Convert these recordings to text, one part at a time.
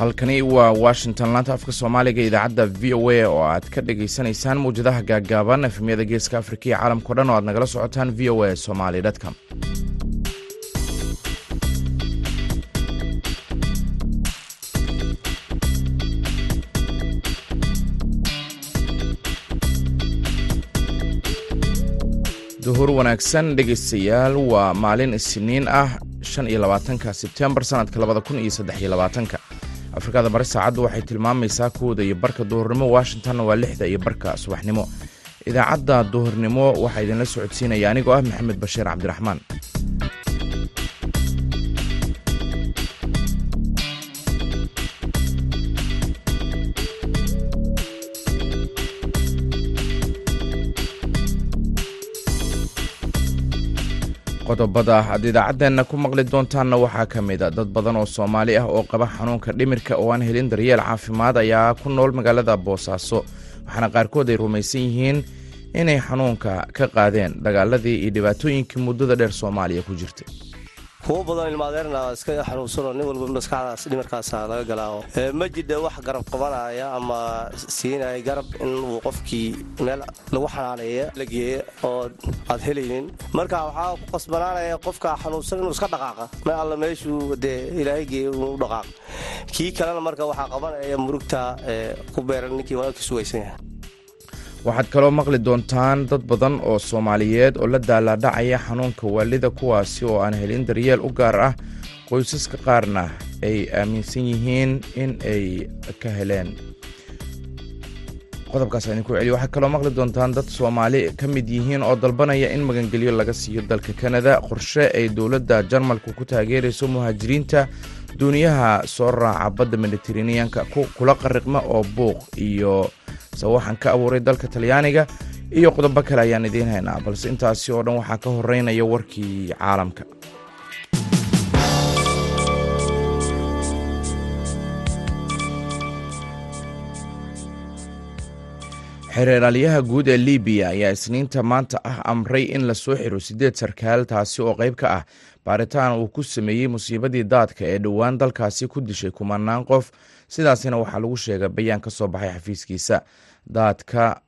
halkani waa washington. Laanta afka soomaaliga idaacadda v o a oo aad ka dhagaysanaysaan mawjadaha gaaggaaban efemyada geeska afrika iyo caalamkao dhan oo aad nagala socotaan v o a somaly com. Duhur wanaagsan dhegaystayaal waa maalin isniin ah shan iyo labaatanka sebtembar sanadka labada kun iyo saddex iyo labaatanka afrikada bari saacaddu waxay tilmaamaysaa kooda iyo barka duhurnimo. Washingtonna waa lixda iyo barka subaxnimo. Idaacadda duhurnimo waxaa idinla socodsiinaya anigoo ah maxamed bashiir cabdiraxmaan qodobada aad idaacaddeenna ku maqli doontaanna waxaa ka mid a dad badan oo soomaali ah oo qaba xanuunka dhimirka oo aan helin daryeel caafimaad ayaa ku nool magaalada boosaaso waxaana qaarkood ay rumaysan yihiin inay xanuunka ka qaadeen dagaaladii iyo dhibaatooyinkii muddada dheer soomaaliya ku jirtay kuwo badan ilmaadeerna iska xanuunsanoo nin walba maskaxdaas dhimarkaasa laga galaaho ma jidha wax garab qabanaya ama siinaya garab inuu qofkii meel lagu xanaaneeya la geeya oo aad helaynin? Marka waxaa ku qasbanaanaya qofka xanuunsan inuu iska dhaqaaqa. Me alla meeshuu dee ilaahay geeya inuu dhaqaaq. Kii kalena marka waxaa qabanaya murugta ku beeran ninkii walaalkii sugaysan yahay waxaad kaloo maqli doontaan dad badan oo soomaaliyeed oo la daalaadhacaya xanuunka waalida kuwaasi oo aan helin daryeel u gaar ah qoysaska qaarna ay aaminsan yihiin in ay ka heleen. Qodobkaas idinku celiyo waxaad kaloo maqli doontaan dad soomaali ka mid yihiin oo dalbanaya in magangelyo laga siiyo dalka kanada. Qorshe ay dowladda jarmalku ku taageerayso muhaajiriinta duuniyaha soo raaca badda mediteraneanka kula qariqma oo buuq iyo sawaxan ka abuuray dalka talyaaniga iyo qodobo kale ayaan idiin haynaa balse intaasi oo dhan waxaa ka horeynaya warkii caalamka. Xereeraalyaha guud ee libiya ayaa isniinta maanta ah amray in la soo xiro siddeed sarkaal taasi oo qayb ka ah baaritaan uu ku sameeyey musiibadii daadka ee dhowaan dalkaasi ku dishay kumanaan qof. Sidaasina waxaa lagu sheegay bayaan ka soo baxay xafiiskiisa. Daadka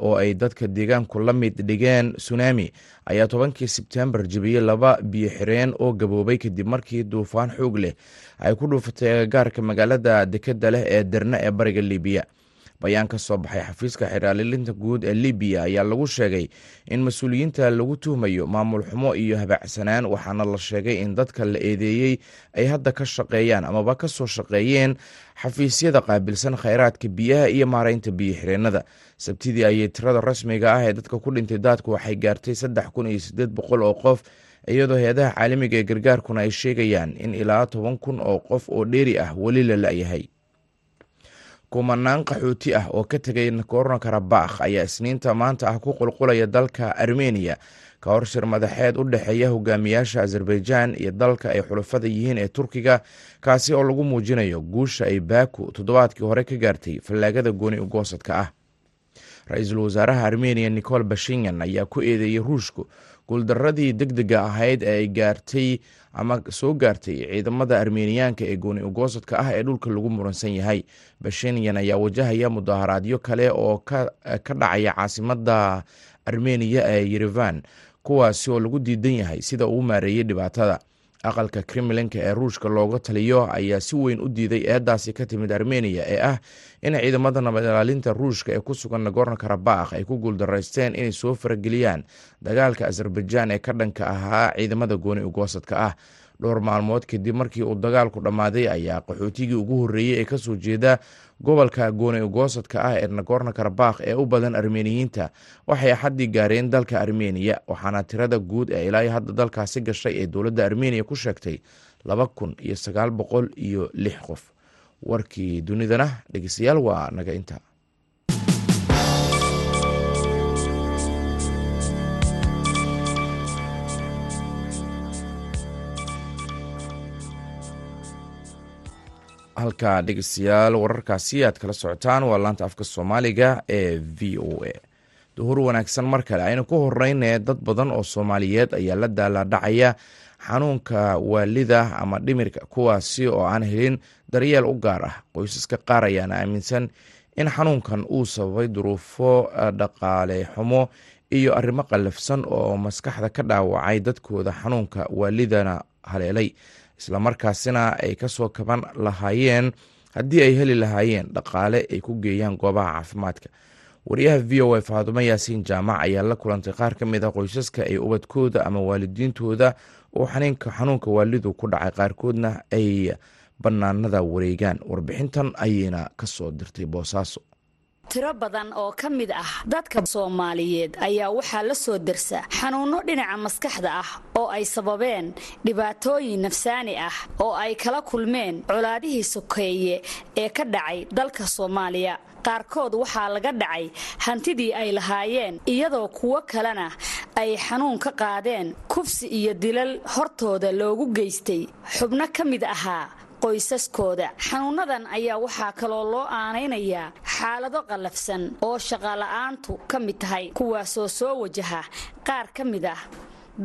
oo ay dadka deegaanku la mid dhigeen sunami ayaa tobankii sebtembar jebiyey laba biyo xireen oo gaboobay kadib markii duufaan xoog leh ay ku dhuufatay agagaarka magaalada dekeda leh ee derna ee bariga libiya bayaan ka soo baxay xafiiska xeraalilinta guud ee libiya ayaa lagu sheegay in mas'uuliyiinta lagu tuhmayo maamul xumo iyo habacsanaan waxaana la sheegay in dadka la eedeeyey ay hadda ka shaqeeyaan amaba ka soo shaqeeyeen xafiisyada qaabilsan khayraadka biyaha iyo maaraynta biyo xireenada sabtidii ayay tirada rasmiga ah ee dadka ku dhintay daadku waxay gaartay saddex kun iyo siddeed boqol oo qof iyadoo hay'adaha caalamiga ee gargaarkuna ay sheegayaan in ilaa toban kun oo qof oo dheeri ah weli la la-yahay kumanaan qaxooti ah oo ka tegay nagorno karabakh ayaa isniinta maanta ah ku qulqulaya dalka armeniya ka hor shir madaxeed u dhexeeya hogaamiyaasha azerbaijan iyo dalka ay xulafada yihiin ee turkiga kaasi oo lagu muujinayo guusha ay baaku toddobaadkii hore ka gaartay fallaagada gooni ugoosadka ah. Ra'iisul wasaaraha armeniya nicol bashinyan ayaa ku eedeeyey ruushku guuldaradii deg dega ahayd ee ay gaartay ama soo gaartay ciidamada armeniyaanka ee gooni ugoosadka ah ee dhulka lagu muransan yahay. Bashinyan ayaa wajahaya mudaharaadyo kale oo ka dhacaya caasimada armeniya ee yerevan kuwaasi oo lagu diidan yahay sida uu maareeyey dhibaatada aqalka kremlinka ee ruushka looga taliyo ayaa si weyn u diiday eedaasi ka timid armeniya ee ah in ciidamada nabad ilaalinta ruushka ee ku sugan nagorno karabakh ay ku guuldaraysteen inay soo farageliyaan dagaalka azerbaijan ee ka dhanka ahaa ciidamada gooni ugoosadka ah. Dhowr maalmood kadib markii uu dagaalku dhammaaday ayaa qaxootigii ugu horreeyey ee ka soo jeeda gobolka gooni ugoosadka ah ee nagorno karabakh ee u badan armeniyiinta waxay axaddii gaareen dalka armeniya waxaana tirada guud ee ilaa hadda dalkaasi gashay ee dowladda armeniya ku sheegtay laba kun iyo sagaal boqol iyo lix qof. Warkii dunidana dhegeystayaal waa naga inta halka dhegeystayaal wararkaasi aad kala socotaan waa laanta afka soomaaliga ee v o a. Duhur wanaagsan mar kale aynu ku horeyne dad badan oo soomaaliyeed ayaa la daalaadhacaya xanuunka waalida ama dhimirka kuwaasi oo aan helin daryeel u gaar ah. Qoysaska qaar ayaana aaminsan in xanuunkan uu sababay duruufo dhaqaale xumo iyo arrimo qallafsan oo maskaxda ka dhaawacay dadkooda xanuunka waalidana haleelay islamarkaasina ay ka soo kaban lahaayeen. Haddii ay heli lahaayeen dhaqaale ay ku geeyaan goobaha caafimaadka. Wariyaha v o a faadumo yaasiin jaamac ayaa la kulantay qaar ka mid a qoysaska ay ubadkooda ama waalidiintooda oo xanuunka waalidu ku dhacay. Qaarkoodna ay bannaanada wareegaan. Warbixintan ayayna ka soo dirtay boosaaso tiro badan oo ka mid ah dadka soomaaliyeed ayaa waxaa la soo dersa xanuunno dhinaca maskaxda ah oo ay sababeen dhibaatooyin nafsaani ah oo ay kala kulmeen colaadihii sokeeye ee ka dhacay dalka soomaaliya. Qaarkood waxaa laga dhacay hantidii ay lahaayeen iyadoo kuwo kalena ay xanuun ka qaadeen kufsi iyo dilal hortooda loogu geystay. Xubno ka mid ahaa qoysaskooda. Xanuunadan ayaa waxaa kaloo loo aanaynayaa xaalado qallafsan oo shaqola'aantu ka mid tahay kuwaasoo soo wajaha qaar ka mid ah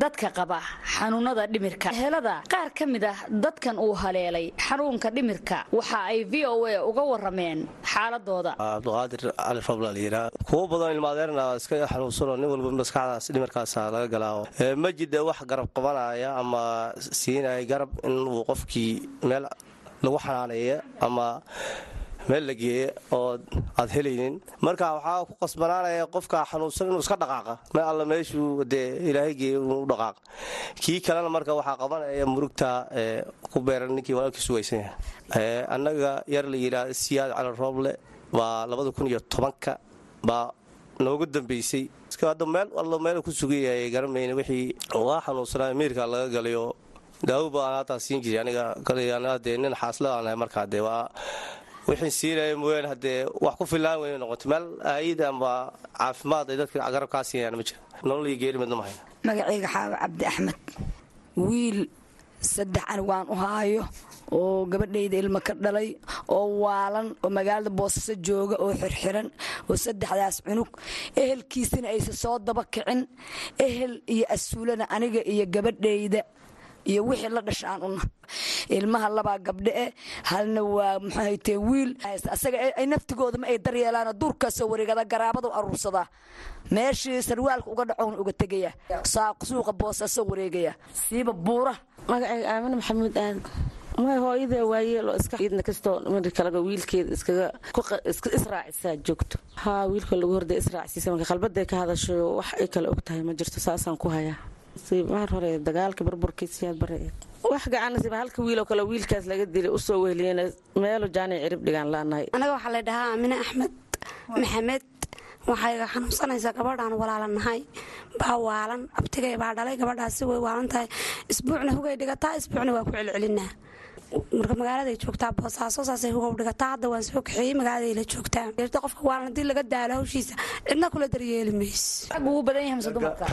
dadka qaba xanuunada dhimirka. Helada qaar ka mid ah dadkan uu haleelay xanuunka dhimirka waxa ay v o a uga warameen xaaladooda cabduqaadir cali robla layidhaa kuwo badan ilmaadeerna iska xanuunsanoo nin walba maskaxdaas dhimirkaasa laga galaaho ma jida wax garab qabanaya ama siinaya garab inuu qofkii meel lagu xanaaneeya ama meel la geeya oo aad helaynin. Marka waxaa ku qasbanaanaya qofka xanuunsan inuu iska dhaqaaqa me alla meeshuu dee ilaahay geeya inuu u dhaqaaqa kii kalena marka waxaa qabanaya murugta ku beeran ninkii walaalkii sugaysan yahay annaga yar la yidhaah siyaad cali rooble baa labada kun iyo tobanka baa nooga dambaysay hadda meel allo meel ku sugayahay garamayna wixii waa xanuunsanaa miirka laga galayo. Daawo baan haataa siin jiray aniga dee nin xaasla aan ahay markaa dee waa wixii siinaya mooyaane haddee wax ku fillaan weyna noqoto. Meel aayid ama caafimaad ay dadka garab kaa siinayaan ma jira nolol iyo geeri midna ma hayna. Magacayga xaawa cabdi axmed. Wiil saddex anigaan u haayo oo gabadhayda ilmo ka dhalay oo waalan oo magaalada boosaaso jooga oo xirxiran oo saddexdaas cunug. Ehelkiisana aysa soo daba kicin. Ehel iyo asuulana aniga iyo gabadhayda iyo wixii la dhashaan una ilmaha labaa gabdhe eh halna waa muxuahaytee wiil. Asaga ay naftigooda ma ay daryeelaan duurkaasoo wareegada garaabadu aruursadaa meeshii sarwaalka uga dhacoona uga tegaya. Suuqa boosaaso wareegaya. Siiba buura. Magacayga aamine maxamuud aadan may hooyadee waayeelo iska idna kastoo markalaga wiilkeeda iskaga israacisaa joogto. Haa wiilka lagu horda israacsiisa marka qalbaday ka hadasho wax ay kale og tahay ma jirto saasaan ku hayaa mar hore dagaalka burburkiisiyaad bare wax gacanasiba halka wiiloo kale wiilkaas laga dilay u soo wehliyena meelo jaanic cirib dhigaan laanahay anaga waxaa la dhahaa aamine axmed maxamed waxayga xanuunsanaysaa gabadhaan walaalanahay baa waalan abtigay baa dhalay gabadhaasi way waalan tahay. Isbuucna hugay dhigataa isbuucna waa ku celcelinaa marka magaaladay joogtaa boosaaso saasay hugow dhigataa hadda waan soo kaxeeyey magaaladay la joogtaa qofka waalan haddii laga daalo hawshiisa. Cidna kula daryeeli mays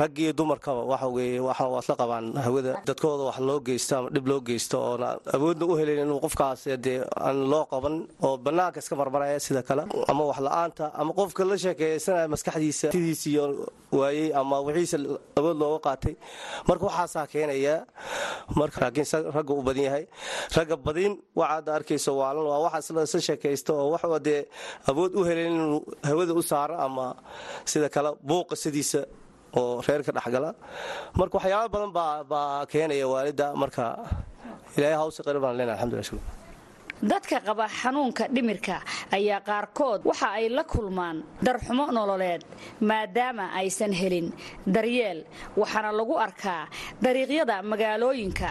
rag iyo dumarkaba waxa waasla qabaan hawada. Dadkooda wax loo geysto ama dhib loo geysto oona awoodna u helayn inuu qofkaas dee aan loo qaban oo bannaanka iska marmaraya sida kale ama wax la'aanta ama qofka la sheekeeysanaya maskaxdiisa tidiis iyo waayey ama wixiisa awood looga qaatay. Marka waxaasaa keenaya marka laakiin ragga u badan yahay ragga badin waxaad arkayso waalan. Waa waxa isla sheekaysta oo wax dee awood u helayn inuu hawada u saaro ama sida kale buuqa sidiisa oo reerka dhexgala marka waxyaaba badan baa keenaya waalida marka ilaahay hawse qari baan leenahay alxamdulillah dadka qaba xanuunka dhimirka ayaa qaarkood waxa ay la kulmaan darxumo nololeed maadaama aysan helin daryeel waxaana lagu arkaa dariiqyada magaalooyinka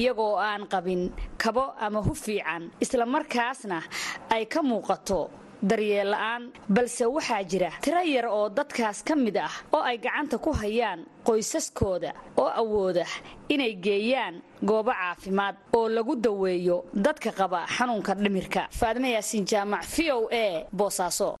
iyagoo aan qabin kabo ama hu fiican islamarkaasna ay ka muuqato daryeel la'aan balse waxaa jira tiro yar oo dadkaas ka mid ah oo ay gacanta ku hayaan qoysaskooda oo awooda inay geeyaan goobo caafimaad oo lagu daweeyo dadka qaba xanuunka dhimirka. Faadima yaasiin jaamac v o a boosaaso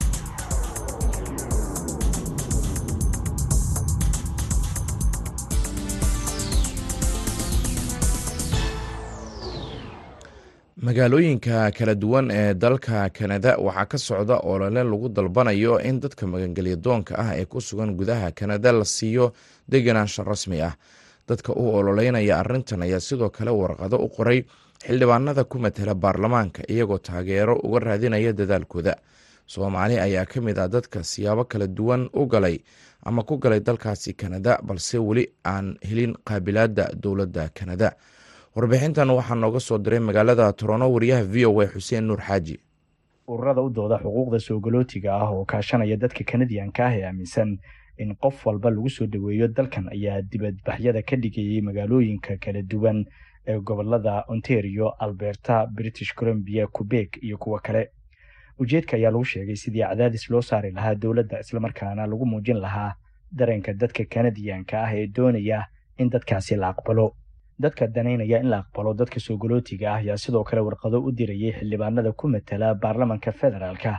magaalooyinka kala duwan ee dalka kanada waxaa ka socda olole lagu dalbanayo in dadka magangelya doonka ah ee ku sugan gudaha kanada la siiyo deganaansho rasmi ah. Dadka u ololeynaya arrintan ayaa sidoo kale warqado u qoray xildhibaanada ku matela baarlamaanka iyagoo taageero uga raadinaya dadaalkooda. Soomaali ayaa ka mid ah dadka siyaabo kala duwan u galay ama ku galay dalkaasi kanada balse weli aan helin qaabilaadda dowladda kanada warbixintan waxaa nooga soo diray magaalada torono wariyaha v o a xuseen nuur xaaji. Ururada u dooda xuquuqda soogolootiga ah oo kaashanaya dadka kanadiyanka ah ee aaminsan in qof walba lagu soo dhoweeyo dalkan ayaa dibadbaxyada ka dhigayay magaalooyinka kala duwan ee gobollada ontario alberta british columbia quebek iyo kuwo kale. Ujeedka ayaa lagu sheegay sidii cadaadis loo saari lahaa dowladda islamarkaana lagu muujin lahaa dareenka dadka kanadiyanka ah ee doonaya in dadkaasi la aqbalo dadka danaynaya in la aqbalo dadka soogolootiga ah ayaa sidoo kale warqado u dirayay xildhibaanada ku matala baarlamanka federaalka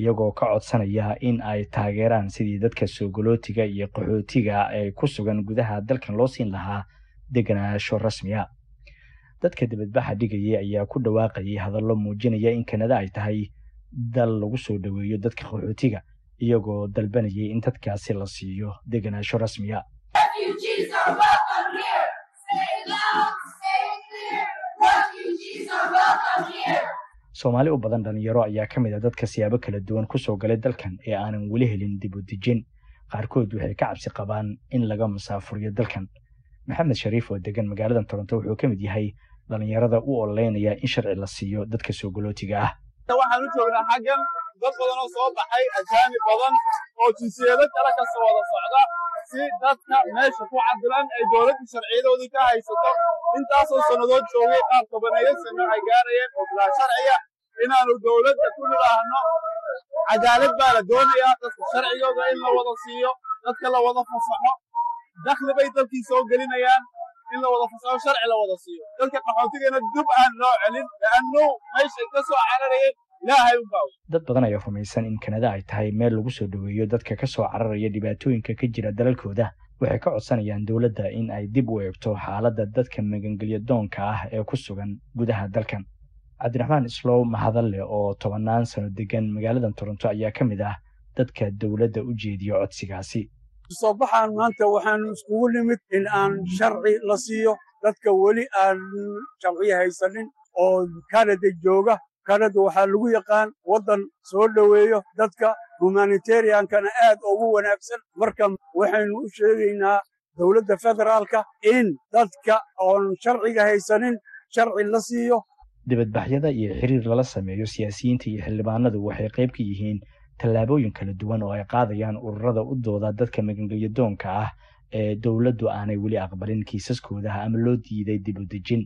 iyagoo ka codsanaya in ay taageeraan sidii dadka soogolootiga iyo qaxootiga ee ku sugan gudaha dalkan loo siin lahaa deganaansho rasmiya dadka dibadbaxa dhigayay ayaa ku dhawaaqayay hadallo muujinaya in kanada ay tahay dal lagu soo dhoweeyo dadka qaxootiga iyagoo dalbanayay in dadkaasi la siiyo deganaansho rasmiya soomaali u badan dhalinyaro ayaa ka mid a dadka siyaabo kala duwan ku soo galay dalkan ee aanan weli helin dib u dejin. Qaarkood waxay ka cabsi qabaan in laga musaafuriyo dalkan. Maxamed shariif oo degan magaalada toronto wuxuu ka mid yahay dhalinyarada u ololeynaya in sharci la siiyo dadka soogolootiga ah. Waxaan u joognaa xaggan dad badan oo soo baxay ajaanib badan oo jinsiyado kale kasta wada socda si dadka meesha ku cadilan ay dowladda sharciyadoodii ka haysato. Intaasoo sannadood joogay qaar tobaneeyo sano ay gaarayeen oo bilaa sharciya inaannu dowladda ku nidhaahno. Cadaalad baa la doonayaa dadka sharcigooda in la wada siiyo dadka la wada fasaxo. Dakhli bay dalkii soo gelinayaan in la wada fasaxo sharci la wada siiyo. Dadka qaxootigana dub aan loo celin le'annu meeshay ka soo cararayeen dad badan ayaa rumaysan in kanada ay tahay meel lagu soo dhoweeyo dadka ka soo cararaya dhibaatooyinka ka jira dalalkooda. Waxay ka codsanayaan dowladda in ay dib u eegto xaaladda dadka magangelya doonka ah ee ku sugan gudaha dalkan. Cabdiraxmaan islow mahadalle oo tobannaan sano degan magaaladan toronto ayaa ka mid ah dadka dowladda u jeediya codsigaasi. Soo baxaan maanta waxaanu iskugu nimid in aan sharci la siiyo. Dadka weli aan sharci haysanin oo kanada jooga kanada waxaa lagu yaqaan waddan soo dhoweeyo dadka humanitariankana aad ugu wanaagsan. Marka waxaynu u sheegaynaa dowladda federaalka in dadka oon sharciga haysanin sharci la siiyo. Dibadbaxyada iyo xiriir lala sameeyo siyaasiyiinta iyo xildhibaanadu waxay qayb ka yihiin tallaabooyin kala duwan oo ay qaadayaan ururada u dooda dadka magangelya doonka ah ee dowladdu aanay weli aqbalin kiisaskooda ama loo diiday dib u dejin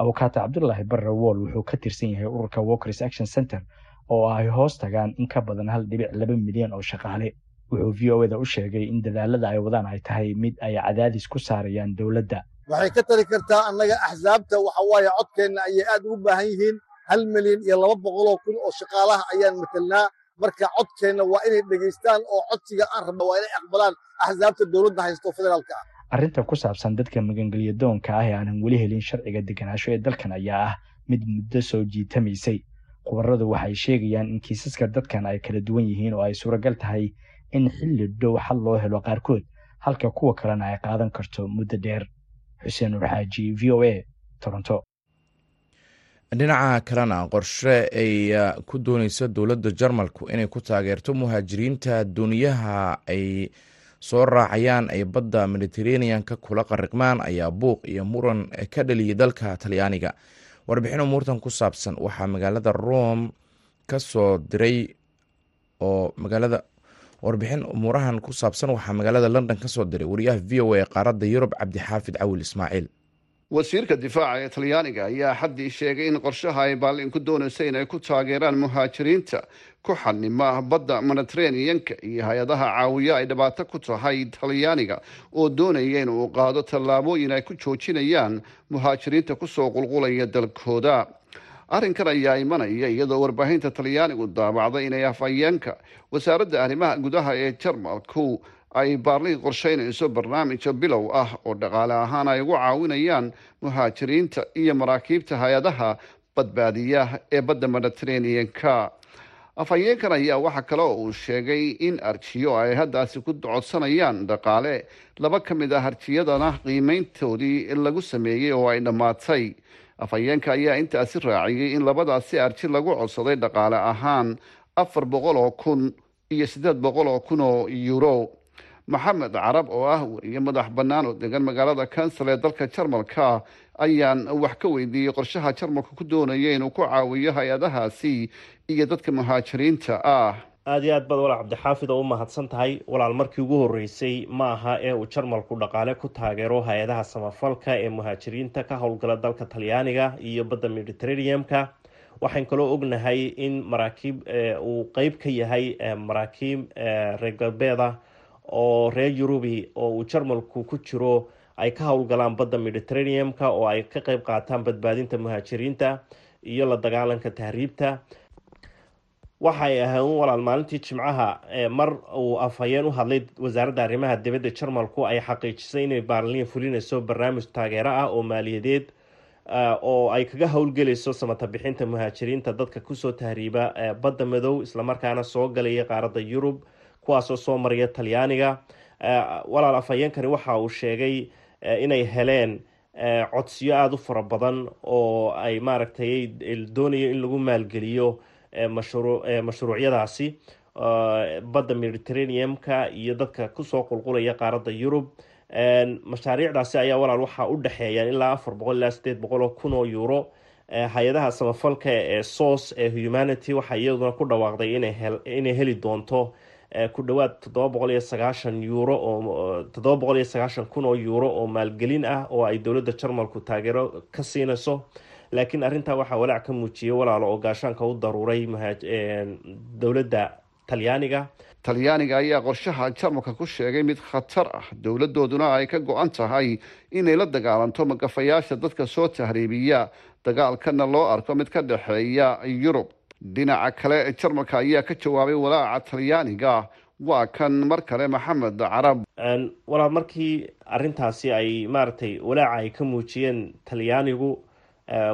abukaata cabdulaahi barre wool wuxuu ka tirsan yahay ururka walkers action center oo ay hoos tagaan in ka badan hal dhibic laba milyan oo shaqaale. Wuxuu v o eda u sheegay in dadaalada ay wadaan ay tahay mid ay cadaadis ku saarayaan dowladda. Waxay ka tari kartaa annaga axsaabta waxa waaye codkeenna ayay aad ugu baahan yihiin. Hal milyan iyo laba boqoloo kun oo shaqaalaha ayaan matelnaa marka codkeenna waa inay dhegaystaan oo codsiga aan rabna waa inay aqbalaan. Axsaabta dowladda haysto federaalka. ah arrinta ku saabsan dadka magangelya doonka ah ee aanan weli helin sharciga deganaansho ee dalkan ayaa ah mid muddo soo jiitamaysay khubaradu waxay sheegayaan in kiisaska dadkan ay kala duwan yihiin oo ay suuragal tahay in xilli dhow xal loo helo qaarkood halka kuwa kalena ay qaadan karto muddo dheer. Xuseen nur xaaji v o a toronto. Dhinaca kalena qorshe ay ku dooneyso dowladda jarmalku inay ku taageerto muhaajiriinta duniyaha ay soo raacayaan ay badda mediteraneanka kula qariqmaan ayaa buuq iyo muran ka dhaliyay dalka talyaaniga. Warbixin umuurtan ku saabsan waxaa magaalada rome ka soo diray oo magaalada warbixin umuurahan ku saabsan waxaa magaalada london ka soo diray wariyaha v o a qaaradda yurub cabdixaafid cawil ismaaciil. Wasiirka difaaca ee talyaaniga ayaa xaddii sheegay in qorshaha ay baallin ku doonaysa inay ku taageeraan muhaajiriinta ku xanima badda mediteraneanka iyo hay'adaha caawiya ay dhibaato ku tahay talyaaniga oo doonaya in uu qaado tallaabooyin ay ku joojinayaan muhaajiriinta ku soo qulqulaya dalkooda. Arrinkan ayaa imanaya iyadoo warbaahinta talyaanigu daabacday inay afhayeenka wasaaradda arrimaha gudaha ee jarmalku ay baarliin qorsheynayso barnaamij bilow ah oo dhaqaale ahaan ay ugu caawinayaan muhaajiriinta iyo maraakiibta hay'adaha badbaadiya ee badda mediteraneanka afhayeenkan ayaa waxaa kale oo uu sheegay in arjiyo ay haddaasi ku codsanayaan dhaqaale. Laba ka mid ah arjiyadana qiimeyntoodii lagu sameeyey oo ay dhammaatay. Afhayeenka ayaa intaasi raaciyey in labadaasi arji lagu codsaday dhaqaale ahaan afar boqol oo kun iyo siddeed boqol oo kun oo euro maxamed carab oo ah wariye madax bannaan oo degan magaalada kansal ee dalka jarmalka ayaan wax ka weydiiyey qorshaha jarmalka ku doonaya inuu ku caawiyo hay'adahaasi iyo dadka muhaajiriinta ah. Aada iyo aad baad walaal cabdixaafid oo u mahadsan tahay walaal markii ugu horreysay ma aha ee uu jarmalku dhaqaale ku taageero hay'adaha samafalka ee muhaajiriinta ka howlgala dalka talyaaniga iyo badda mediterraneum-ka waxaan kaloo ognahay in maraakiib uu qeyb ka yahay maraakiib reer galbeeda oo reer yurubi oo uu jarmalku ku jiro ay ka howlgalaan badda mediterraneum-ka oo ay ka qeyb qaataan badbaadinta muhaajiriinta iyo la dagaalanka tahriibta. Waxay ahayn walaal maalintii jimcaha mar uu afhayeen u hadlay wasaaradda arrimaha dibadda. Jarmalku ay xaqiijisay inay baarliin fulinayso barnaamij taageero ah oo maaliyadeed oo ay kaga howlgelayso samata bixinta muhaajiriinta. Dadka ku soo tahriiba badda madow islamarkaana soo galaya qaaradda yurub kuwaasoo soo maraya talyaaniga. Walaal afhayeenkani waxa uu sheegay inay heleen codsiyo aada u fara badan oo ay maaragtay doonayo in lagu maalgeliyo mashruucyadaasi. Badda mediterraneum-ka iyo dadka ku soo qulqulaya qaaradda yurub. Mashaariicdaasi ayaa walaal waxaa u dhexeeyaan ilaa afar boqol ilaa sideed boqol oo kun oo euro hay'adaha samafalka ee sos ee humanity waxaa iyaduna ku dhawaaqday inay heli doonto ku dhawaad toddoba boqol iyo sagaashan euro oo boqol iyo sagaashan kun oo euro oo maalgelin ah oo ay dowladda jarmalku taageero ka siinayso laakiin arrintaa waxaa walaac ka muujiyay walaalo oo gaashaanka u daruuray dowladda talyaaniga. Talyaaniga ayaa qorshaha jarmalka ku sheegay mid khatar ah. Dowladooduna ay ka go-an tahay inay la dagaalanto magafayaasha dadka soo tahriibiya. Dagaalkana loo arko mid ka dhexeeya yurub dhinaca kale jarmalka ayaa ka jawaabay walaaca talyaaniga. Waa kan mar kale maxamed carab. Walaal markii arintaasi ay maaragtay walaaca ay ka muujiyeen talyaanigu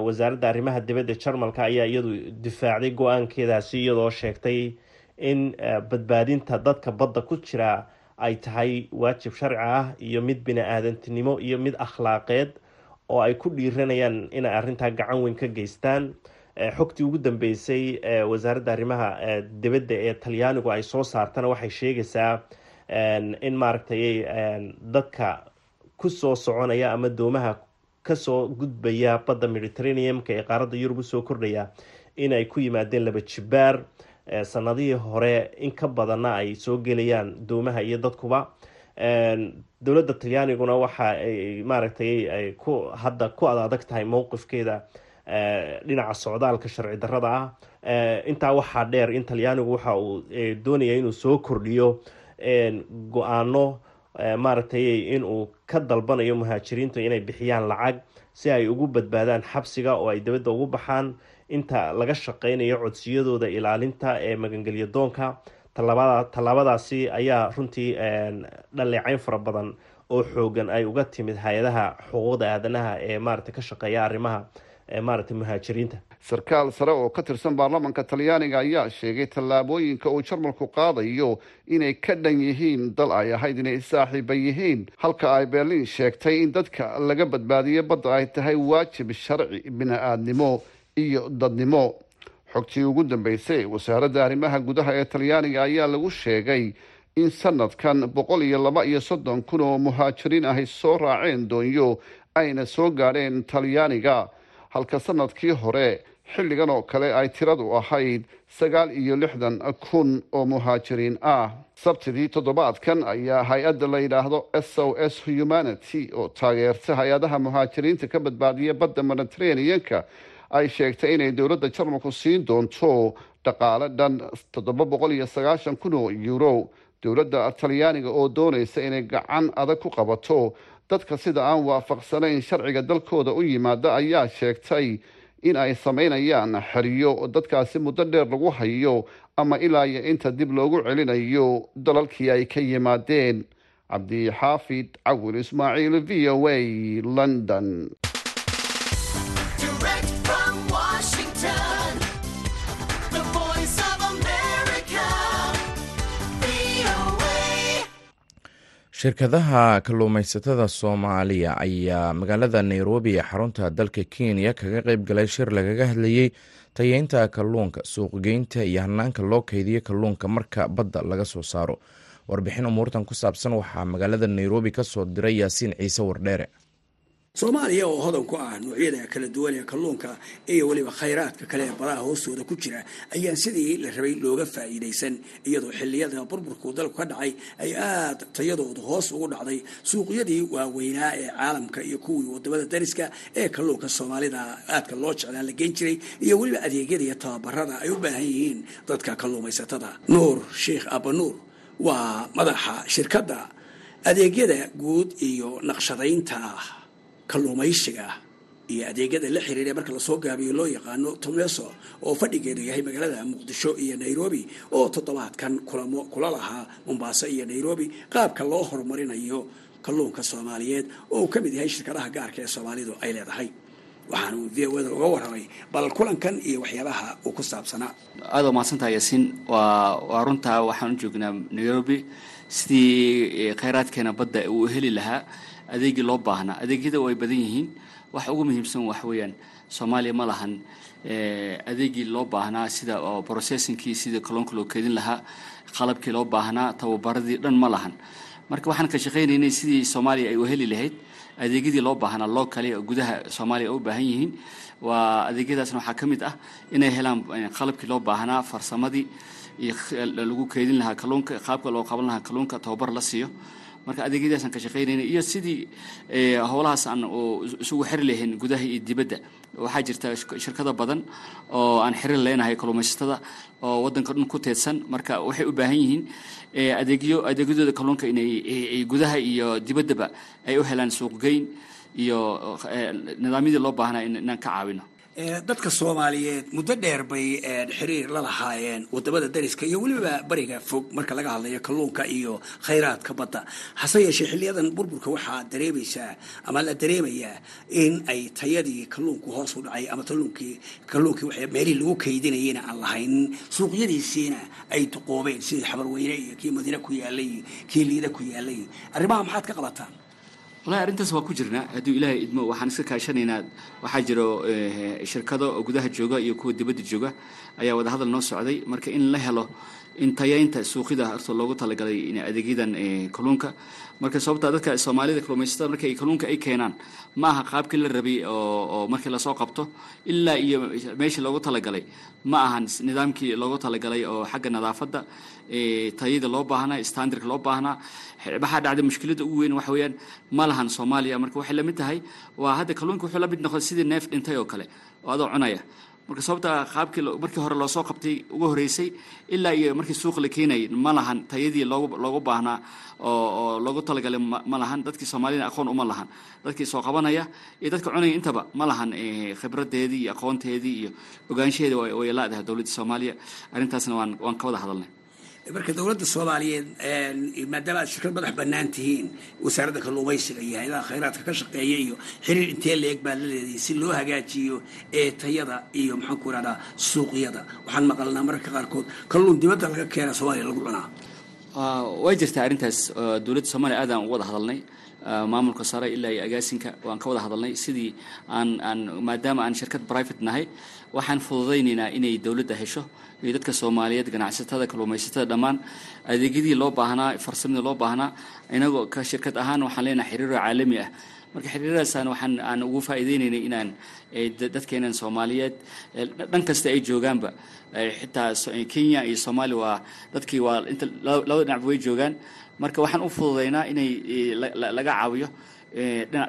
wasaaradda arrimaha dibadda jarmalka ayaa iyadu difaacday go'aankeedaasi iyadoo sheegtay in badbaadinta dadka badda ku jira ay tahay waajib sharci ah iyo mid bini-aadantinimo iyo mid akhlaaqeed oo ay ku dhiiranayaan inay arrintaa gacan weyn ka geystaan xogtii ugu dambeysay wasaaradda arrimaha dibadda ee talyaanigu ay soo saartana waxay sheegaysaa in maaragtay dadka ku soo soconaya ama doomaha ka soo gudbaya badda mediterraneum-ka ee qaaradda yurub u soo kordhaya inay ku yimaadeen laba jibaar sanadihii hore in ka badanna ay soo gelayaan doomaha iyo dadkuba. Dowladda talyaaniguna waxa ay ay ku hadda ku ad adag tahay mowqifkeeda dhinaca socdaalka sharci darrada ah intaa waxaa dheer in talyaanigu waxa uu doonaya inuu soo kordhiyo go'aano maaragtay inuu ka dalbanayo muhaajiriintu inay bixiyaan lacag si ay ugu badbaadaan xabsiga oo ay dibadda ugu baxaan. Inta laga shaqeynayo codsiyadooda ilaalinta ee magangelya doonka tallaabadaasi ayaa runtii dhaleecayn fara badan oo xoogan ay uga timid hay'adaha xuquuqda aadanaha ee maaragtay ka shaqeeya arrimaha maaragtay muhaajiriinta. Sarkaal sare oo ka tirsan baarlamanka talyaaniga ayaa sheegay tallaabooyinka uu jarmalku qaadayo inay ka dhan yihiin dal ay ahayd inay saaxiiba yihiin. Halka ay berliin sheegtay in dadka laga badbaadiyo badda ay tahay waajib sharci bini-aadnimo iyo dadnimo. Xogtii ugu dambeysay wasaaradda arrimaha gudaha ee talyaaniga ayaa lagu sheegay in sanadkan boqol iyo laba iyo soddon kun oo muhaajiriin ahy soo raaceen doonyo ayna soo gaadheen talyaaniga halka sannadkii hore xilligan oo kale ay tiradu ahayd sagaal iyo lixdan kun oo muhaajiriin ah. Sabtidii toddobaadkan ayaa hay'adda la yidhaahdo s o s humanity oo taageerta hay'adaha muhaajiriinta ka badbaadiya badda mediterraneanka ay sheegtay inay dowladda jarmalku siin doonto dhaqaale dhan toddoba boqol iyo sagaashan kun oo euro. Dowladda talyaaniga oo doonaysa inay gacan adag ku qabato dadka sida aan waafaqsanayn sharciga dalkooda u yimaada ayaa sheegtay in ay samaynayaan xeriyo dadkaasi muddo dheer lagu hayo ama ilaa iyo inta dib loogu celinayo dalalkii ay ka yimaadeen. Cabdixaafid cawil ismaaciil v o a london shirkadaha kalluumaysatada soomaaliya ayaa magaalada nairobi ee xarunta dalka kenya kaga qeyb galay shir lagaga hadlayey tayeynta kalluunka suuqgeynta iyo hanaanka loo keydiyo kalluunka marka badda laga soo saaro. Warbixin umuurtan ku saabsan waxaa magaalada nairobi ka soo diray yaasiin ciise wardheere soomaaliya oo hodan ku ah noocyada kala duwan ee kalluunka iyo weliba khayraadka kale ee badaha hoostooda ku jira ayaan sidii la rabay looga faa'iidaysan. Iyadoo xilliyada burburku dalku ka dhacay ay aad tayadoodu hoos ugu dhacday. Suuqyadii waaweynaa ee caalamka iyo kuwii waddamada dariska ee kalluunka soomaalida aadka loo jeclaa la geen jiray iyo weliba adeegyada iyo tababarada ay u baahan yihiin dadka kalluumaysatada. Nuur sheikh abanuur waa madaxa shirkadda adeegyada guud iyo naqshadaynta kalluumaysiga iyo adeegyada la xiriira marka la soo gaabiyo loo yaqaano tomeso oo fadhigeedu yahay magaalada muqdisho iyo nairobi oo toddobaadkan kulamo kula lahaa mombaaso iyo nairobi qaabka loo horumarinayo kalluunka soomaaliyeed oo uu ka mid yahay shirkadaha gaarka ee soomaalidu ay leedahay. Waxaana uu v o da uga warramay bal kulankan iyo waxyaabaha uu ku saabsanaa aada mahadsantaha yaasiin. Waa waa runtaa u joognaa nairobi. Sidii khayraadkeena badda uu heli lahaa adeegii loo baahnaa adeegyada way badan yihiin. Waxa ugu muhiimsan wax weeyaan soomaaliya ma lahan. Adeegii loo baahnaa sida processinkii sidii kalluunka loo keedin lahaa qalabkii loo baahnaa tababaradii dhan ma lahan. Marka waxaan ka shaqaynaynay sidii soomaaliya ay u heli lahayd adeegyadii loo baahnaa loo kale oo gudaha soomaaliya u baahan yihiin waa adeegyadaasna waxaa ka mid ah inay helaan qalabkii loo baahnaa farsamadii iyo lagu keedin lahaa kalluunka qaabka loo qaban lahaa kalluunka tababar la siiyo marka adeegyadaasaan ka shaqaynayna iyo sidii howlahaas aan isugu xiri lahayn gudaha iyo dibadda waxaa jirta shirkado badan oo aan xiriir leenahay kalluumaysatada oo waddanka dhan ku teedsan. Marka waxay u baahan yihiin adeegyo adeegyadooda kalluunka inay gudaha iyo dibaddaba ay u helaan suuqgeyn iyo nidaamyadii loo baahnaa inaan ka caawino dadka soomaaliyeed muddo dheer bay xiriir la lahaayeen waddamada dariska iyo weliba bariga fog marka laga hadlayo kalluunka iyo khayraadka badda. Hase yeeshee xiliyadan burburka waxaa dareemaysaa ama la dareemayaa in ay tayadii kalluunku hoos u dhacay ama kalluunkii kalluunkii waxay meelihii lagu kaydinayena aan lahaynin suuqyadiisiina ay duqoobeen sidii xabarweyne iyo kii madiine ku yaalay kii liida ku yaalay arrimaha maxaad ka qabataan wallahi arrintaas waa ku jirnaa. Hadduu ilaahay idmo waxaan iska kaashanaynaa. Waxaa jiro shirkado oo gudaha jooga iyo kuwa dibadda jooga. Ayaa wadahadal noo socday. Marka in la helo in tayaynta suuqyada horta loogu talagalay adeegyadan kalluunka. Marka sababta dadka soomaalida kalluumaysatada marka kalluunka ay keenaan ma aha qaabkii la rabay oo markii la soo qabto ilaa iyo meeshii loogu talagalay. Ma ahan nidaamkii loogu talagalay oo xagga nadaafadda tayada loo baahnaa standardka loo baahnaa waxaa dhacday mushkiladda ugu weyn waxa weeyaan ma lahan soomaaliya. Marka waxay la mid tahay waa hadda kalluunka wuxuu la mid sidii neef dhintay oo kale oo adoo cunaya marka sababta qaabkii markii hore loosoo qabtay ugu horeysay ilaa iyo markii suuqa la keenayay ma lahan tayadii loogu loogu baahnaa oo oo loogu talagalay ma lahan dadkii soomaaliyana aqoon uma lahan. Dadkii soo qabanaya iyo dadka cunaya intaba ma lahan khibradeedii iyo aqoonteedii iyo ogaanshaheeda way laadahay dowladda soomaaliya. Arrintaasna waan waan ka wada hadalnay marka dowladda soomaaliyeed maadaama aad shirkad madax bannaan tihiin wasaaradda kalluumaysiga iyo hay'adaha khayraadka ka shaqeeya iyo xiriir intee leeg baad la leedahay si loo hagaajiyo ee tayada iyo maxaan ku ihahdaa suuqyada. Waxaan maqalnaa mararka qaarkood kalluun dibadda laga keena soomaaliya lagu cunaa. Way jirtaa arrintaas dowladda soomaaliya aadaan uga wada hadalnay maamulka sare ilaa iyo agaasinka waan ka wada hadalnay sidii aan aan maadaama aan shirkad private nahay waxaan fududaynaynaa inay dowladda hesho iyo dadka soomaaliyeed ganacsatada kalluumaysatada dhammaan adeegyadii loo baahnaa farsamadii loo baahnaa inagoo ka shirkad ahaan waxaan leenahay xiriiro caalami ah marka xiriiradaasaan waxaan aan ugu faa'iideynaynay inaan dadkeenan soomaaliyeed dhan kasta ay joogaanba. Xitaa kenya iyo soomaaliya waa dadkii waa inta labada dhinacba way joogaan. Marka waxaan u fududaynaa inay laga caawiyo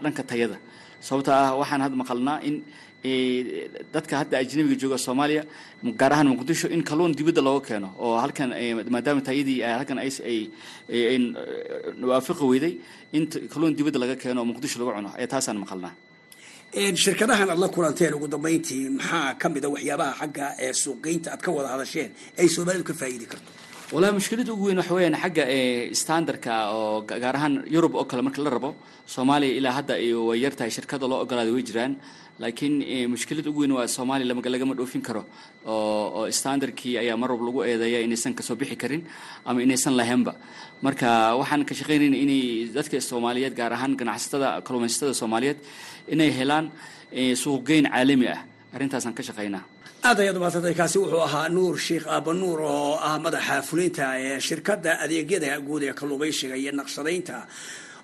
dhanka tayada. Sababta ah waxaan hadda maqalnaa in dadka hadda ajnabiga jooga soomaaliya gaar ahaan muqdisho in kalluun dibadda looga keeno oo halkan maadaama tayadii halkan ay ay waafiqi weyday in kalluun dibadda laga keeno oo muqdisho lagu cuno ee taasaan maqalnaa. Shirkadahan aad la kulanteen ugu dambayntii maxaa ka mid a waxyaabaha xagga ee suuqgeynta aad ka wada hadasheen ay soomaalidu ka faa'iidi karto? Walahi mushkiladda ugu weyn waxa weeyaan xagga standardka oo gaar ahaan yurub oo kale marka la rabo soomaaliya ilaa hadda way yar tahay shirkada loo ogolaada way jiraan laakiin mushkilada ugu weyn waa soomaaliya lagama dhoofin karo. Oo standardkii ayaa mar lagu eedeeya inaysan ka soo bixi karin ama inaysan lahaynba. Marka waxaan ka shaqaynayna inay dadka soomaaliyeed gaar ahaan ganacsatada kalluumaysatada soomaaliyeed inay helaan suuqgeyn caalami ah. Arrintaasaan ka shaqaynaa aad ayaad umaadsantahay kaasi wuxuu ahaa nuur sheikh aaba nuur oo ah madaxa fulinta ee shirkadda adeegyada guud ee kalluumaysiga iyo naqshadaynta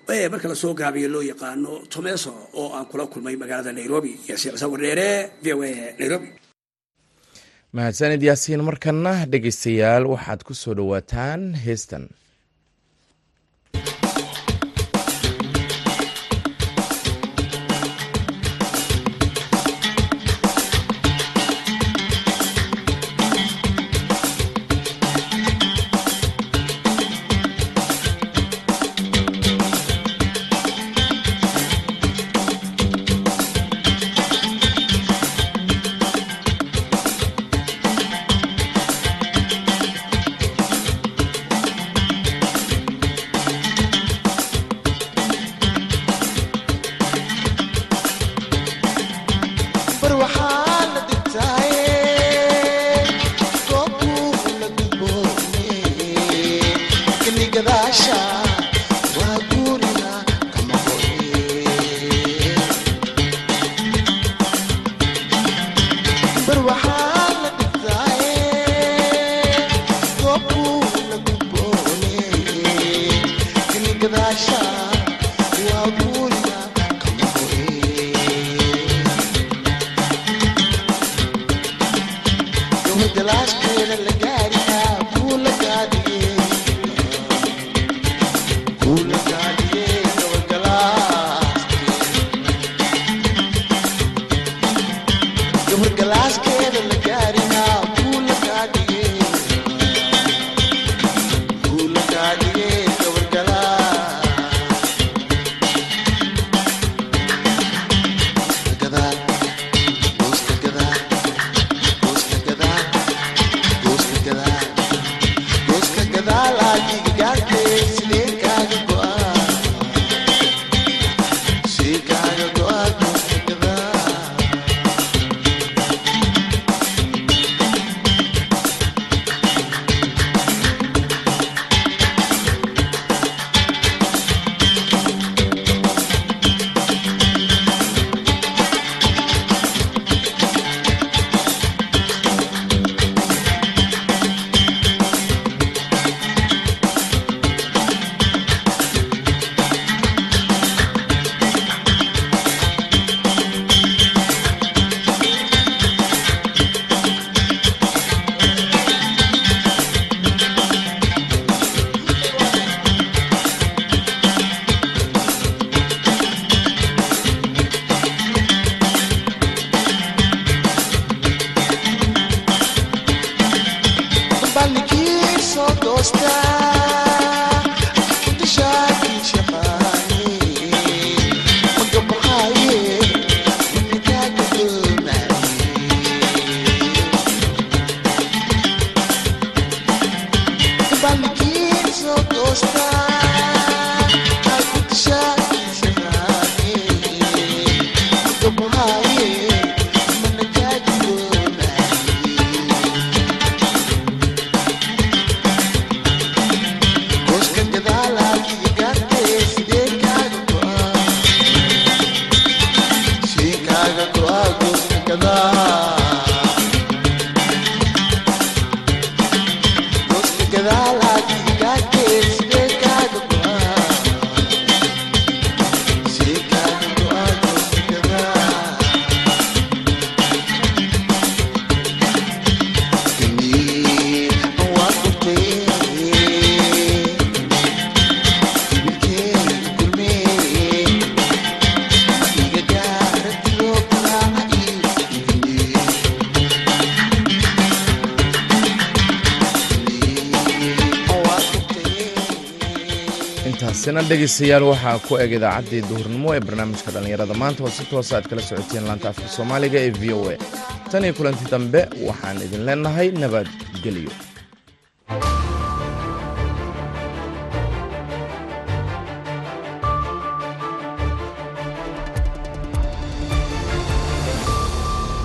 marka la soo gaabiyo loo yaqaano tomeso oo aan kula kulmay magaalada nairobi. Yaasiin cusaan wardheere v o nairobi. Mahadsanid yaasiin markana dhegeystayaal waxaad ku soo dhowaataan heestan dhegaystayaal waxaa ku eg idaacaddii duhurnimo ee barnaamijka dhallinyarada. Maanta oo si toosa aad kala socoteen laanta afka soomaaliga ee v o a. Tan iyo kulanti dambe waxaan idin leenahay nabadgelyo